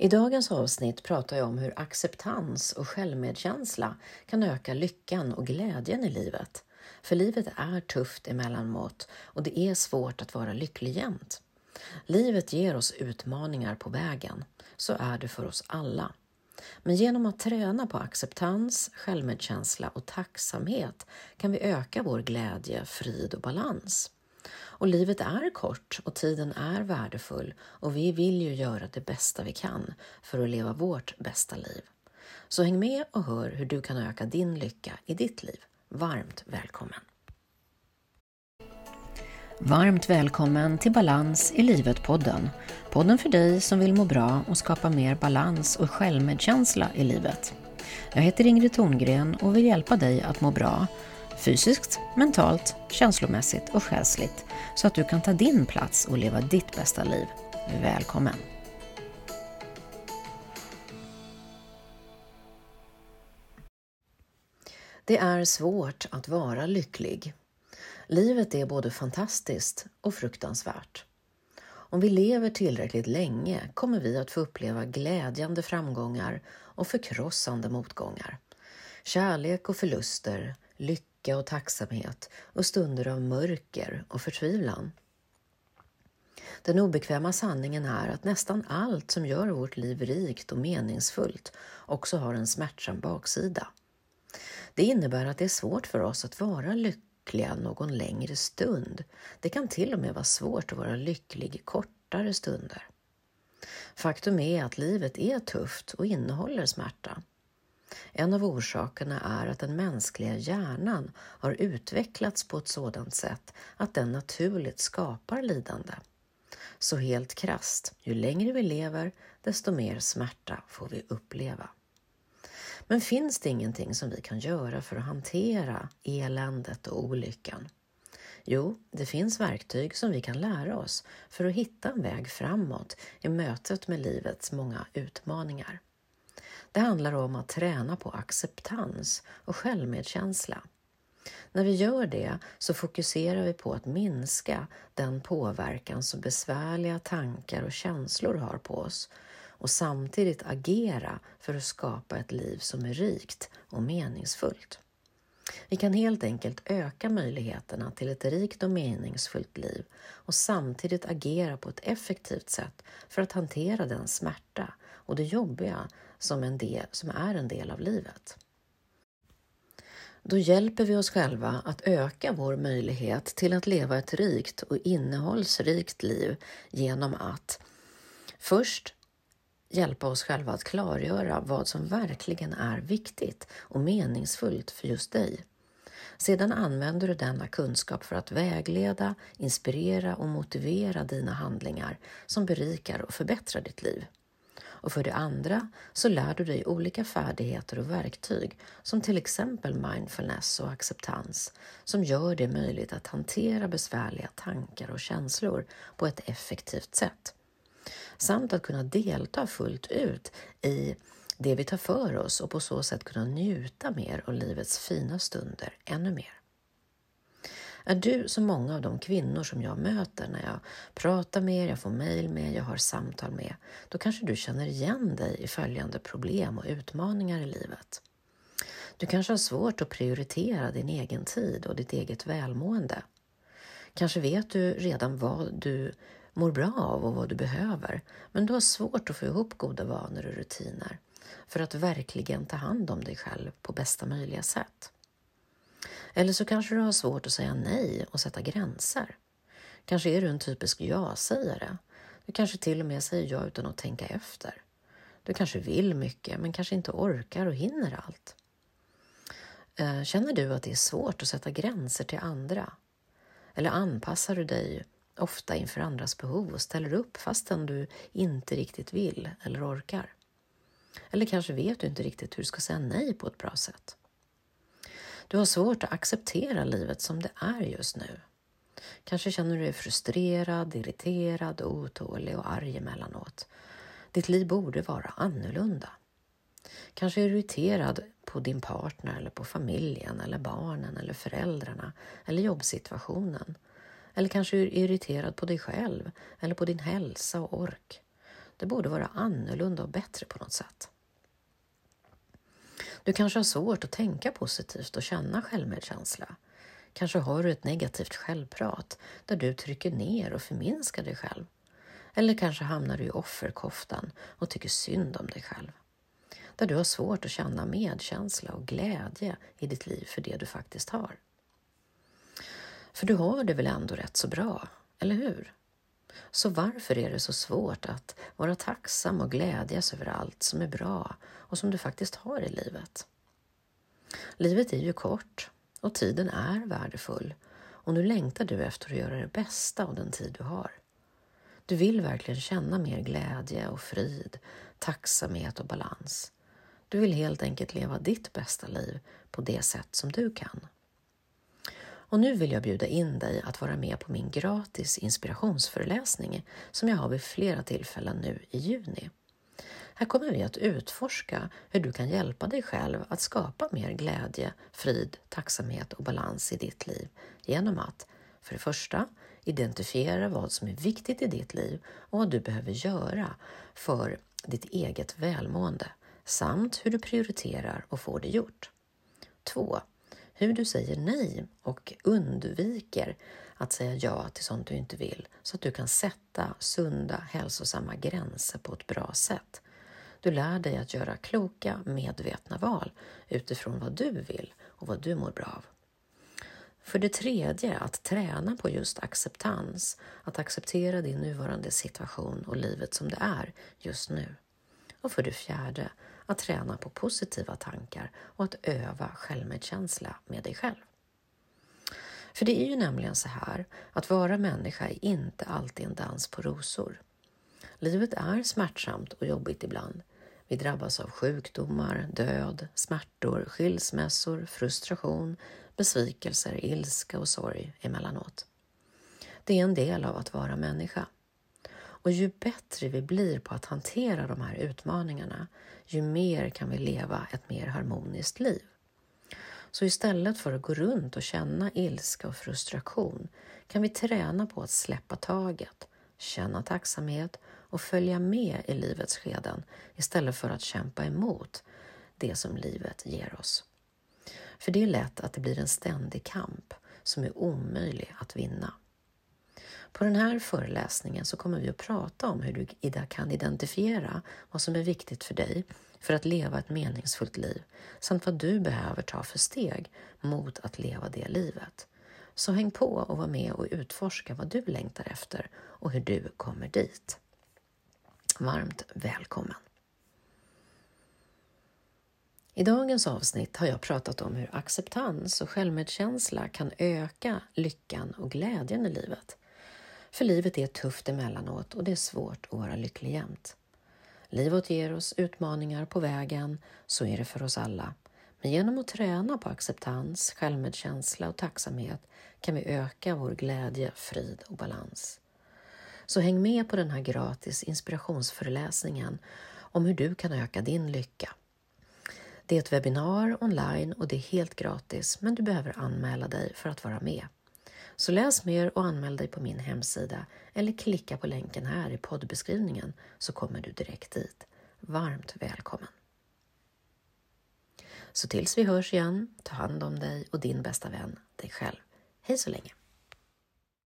I dagens avsnitt pratar jag om hur acceptans och självmedkänsla kan öka lyckan och glädjen i livet. För livet är tufft emellanåt och det är svårt att vara lycklig jämt. Livet ger oss utmaningar på vägen. Så är det för oss alla. Men genom att träna på acceptans, självmedkänsla och tacksamhet kan vi öka vår glädje, frid och balans. Och livet är kort och tiden är värdefull och vi vill ju göra det bästa vi kan för att leva vårt bästa liv. Så häng med och hör hur du kan öka din lycka i ditt liv. Varmt välkommen! Varmt välkommen till Balans i livet-podden. Podden för dig som vill må bra och skapa mer balans och självmedkänsla i livet. Jag heter Ingrid Thorngren och vill hjälpa dig att må bra fysiskt, mentalt, känslomässigt och själsligt så att du kan ta din plats och leva ditt bästa liv. Välkommen! Det är svårt att vara lycklig. Livet är både fantastiskt och fruktansvärt. Om vi lever tillräckligt länge kommer vi att få uppleva glädjande framgångar och förkrossande motgångar. Kärlek och förluster, lycka och tacksamhet och stunder av mörker och förtvivlan. Den obekväma sanningen är att nästan allt som gör vårt liv rikt och meningsfullt också har en smärtsam baksida. Det innebär att det är svårt för oss att vara lyckliga någon längre stund. Det kan till och med vara svårt att vara lycklig kortare stunder. Faktum är att livet är tufft och innehåller smärta. En av orsakerna är att den mänskliga hjärnan har utvecklats på ett sådant sätt att den naturligt skapar lidande. Så helt krast, ju längre vi lever, desto mer smärta får vi uppleva. Men finns det ingenting som vi kan göra för att hantera eländet och olyckan? Jo, det finns verktyg som vi kan lära oss för att hitta en väg framåt i mötet med livets många utmaningar. Det handlar om att träna på acceptans och självmedkänsla. När vi gör det så fokuserar vi på att minska den påverkan som besvärliga tankar och känslor har på oss och samtidigt agera för att skapa ett liv som är rikt och meningsfullt. Vi kan helt enkelt öka möjligheterna till ett rikt och meningsfullt liv och samtidigt agera på ett effektivt sätt för att hantera den smärta och det jobbiga som, en del, som är en del av livet. Då hjälper vi oss själva att öka vår möjlighet till att leva ett rikt och innehållsrikt liv genom att först hjälpa oss själva att klargöra vad som verkligen är viktigt och meningsfullt för just dig. Sedan använder du denna kunskap för att vägleda, inspirera och motivera dina handlingar som berikar och förbättrar ditt liv. Och för det andra så lär du dig olika färdigheter och verktyg som till exempel mindfulness och acceptans som gör det möjligt att hantera besvärliga tankar och känslor på ett effektivt sätt. Samt att kunna delta fullt ut i det vi tar för oss och på så sätt kunna njuta mer av livets fina stunder ännu mer. Är du som många av de kvinnor som jag möter när jag pratar med jag får mejl med, jag har samtal med, då kanske du känner igen dig i följande problem och utmaningar i livet. Du kanske har svårt att prioritera din egen tid och ditt eget välmående. Kanske vet du redan vad du mår bra av och vad du behöver, men du har svårt att få ihop goda vanor och rutiner för att verkligen ta hand om dig själv på bästa möjliga sätt. Eller så kanske du har svårt att säga nej och sätta gränser. Kanske är du en typisk ja-sägare. Du kanske till och med säger ja utan att tänka efter. Du kanske vill mycket men kanske inte orkar och hinner allt. Eh, känner du att det är svårt att sätta gränser till andra? Eller anpassar du dig ofta inför andras behov och ställer upp fastän du inte riktigt vill eller orkar? Eller kanske vet du inte riktigt hur du ska säga nej på ett bra sätt? Du har svårt att acceptera livet som det är just nu. Kanske känner du dig frustrerad, irriterad, otålig och arg emellanåt. Ditt liv borde vara annorlunda. Kanske är du irriterad på din partner eller på familjen eller barnen eller föräldrarna eller jobbsituationen. Eller kanske är du irriterad på dig själv eller på din hälsa och ork. det borde vara annorlunda och bättre på något sätt. Du kanske har svårt att tänka positivt och känna självmedkänsla. Kanske har du ett negativt självprat där du trycker ner och förminskar dig själv. Eller kanske hamnar du i offerkoftan och tycker synd om dig själv. Där du har svårt att känna medkänsla och glädje i ditt liv för det du faktiskt har. För du har det väl ändå rätt så bra, eller hur? Så varför är det så svårt att vara tacksam och glädjas över allt som är bra och som du faktiskt har i livet? Livet är ju kort och tiden är värdefull och nu längtar du efter att göra det bästa av den tid du har. Du vill verkligen känna mer glädje och frid, tacksamhet och balans. Du vill helt enkelt leva ditt bästa liv på det sätt som du kan. Och nu vill jag bjuda in dig att vara med på min gratis inspirationsföreläsning som jag har vid flera tillfällen nu i juni. Här kommer vi att utforska hur du kan hjälpa dig själv att skapa mer glädje, frid, tacksamhet och balans i ditt liv genom att för det första identifiera vad som är viktigt i ditt liv och vad du behöver göra för ditt eget välmående samt hur du prioriterar och får det gjort. 2 hur du säger nej och undviker att säga ja till sånt du inte vill så att du kan sätta sunda, hälsosamma gränser på ett bra sätt. Du lär dig att göra kloka, medvetna val utifrån vad du vill och vad du mår bra av. För det tredje, att träna på just acceptans, att acceptera din nuvarande situation och livet som det är just nu. Och för det fjärde, att träna på positiva tankar och att öva självmedkänsla med dig själv. För det är ju nämligen så här att vara människa är inte alltid en dans på rosor. Livet är smärtsamt och jobbigt ibland. Vi drabbas av sjukdomar, död, smärtor, skilsmässor, frustration, besvikelser, ilska och sorg emellanåt. Det är en del av att vara människa. Och ju bättre vi blir på att hantera de här utmaningarna, ju mer kan vi leva ett mer harmoniskt liv. Så istället för att gå runt och känna ilska och frustration kan vi träna på att släppa taget, känna tacksamhet och följa med i livets skeden istället för att kämpa emot det som livet ger oss. För det är lätt att det blir en ständig kamp som är omöjlig att vinna. På den här föreläsningen så kommer vi att prata om hur du kan identifiera vad som är viktigt för dig för att leva ett meningsfullt liv samt vad du behöver ta för steg mot att leva det livet. Så häng på och var med och utforska vad du längtar efter och hur du kommer dit. Varmt välkommen! I dagens avsnitt har jag pratat om hur acceptans och självmedkänsla kan öka lyckan och glädjen i livet. För livet är tufft emellanåt och det är svårt att vara lycklig jämt. Livet ger oss utmaningar på vägen, så är det för oss alla. Men genom att träna på acceptans, självmedkänsla och tacksamhet kan vi öka vår glädje, frid och balans. Så häng med på den här gratis inspirationsföreläsningen om hur du kan öka din lycka. Det är ett webbinar online och det är helt gratis, men du behöver anmäla dig för att vara med. Så läs mer och anmäl dig på min hemsida eller klicka på länken här i poddbeskrivningen så kommer du direkt dit. Varmt välkommen! Så tills vi hörs igen, ta hand om dig och din bästa vän, dig själv. Hej så länge!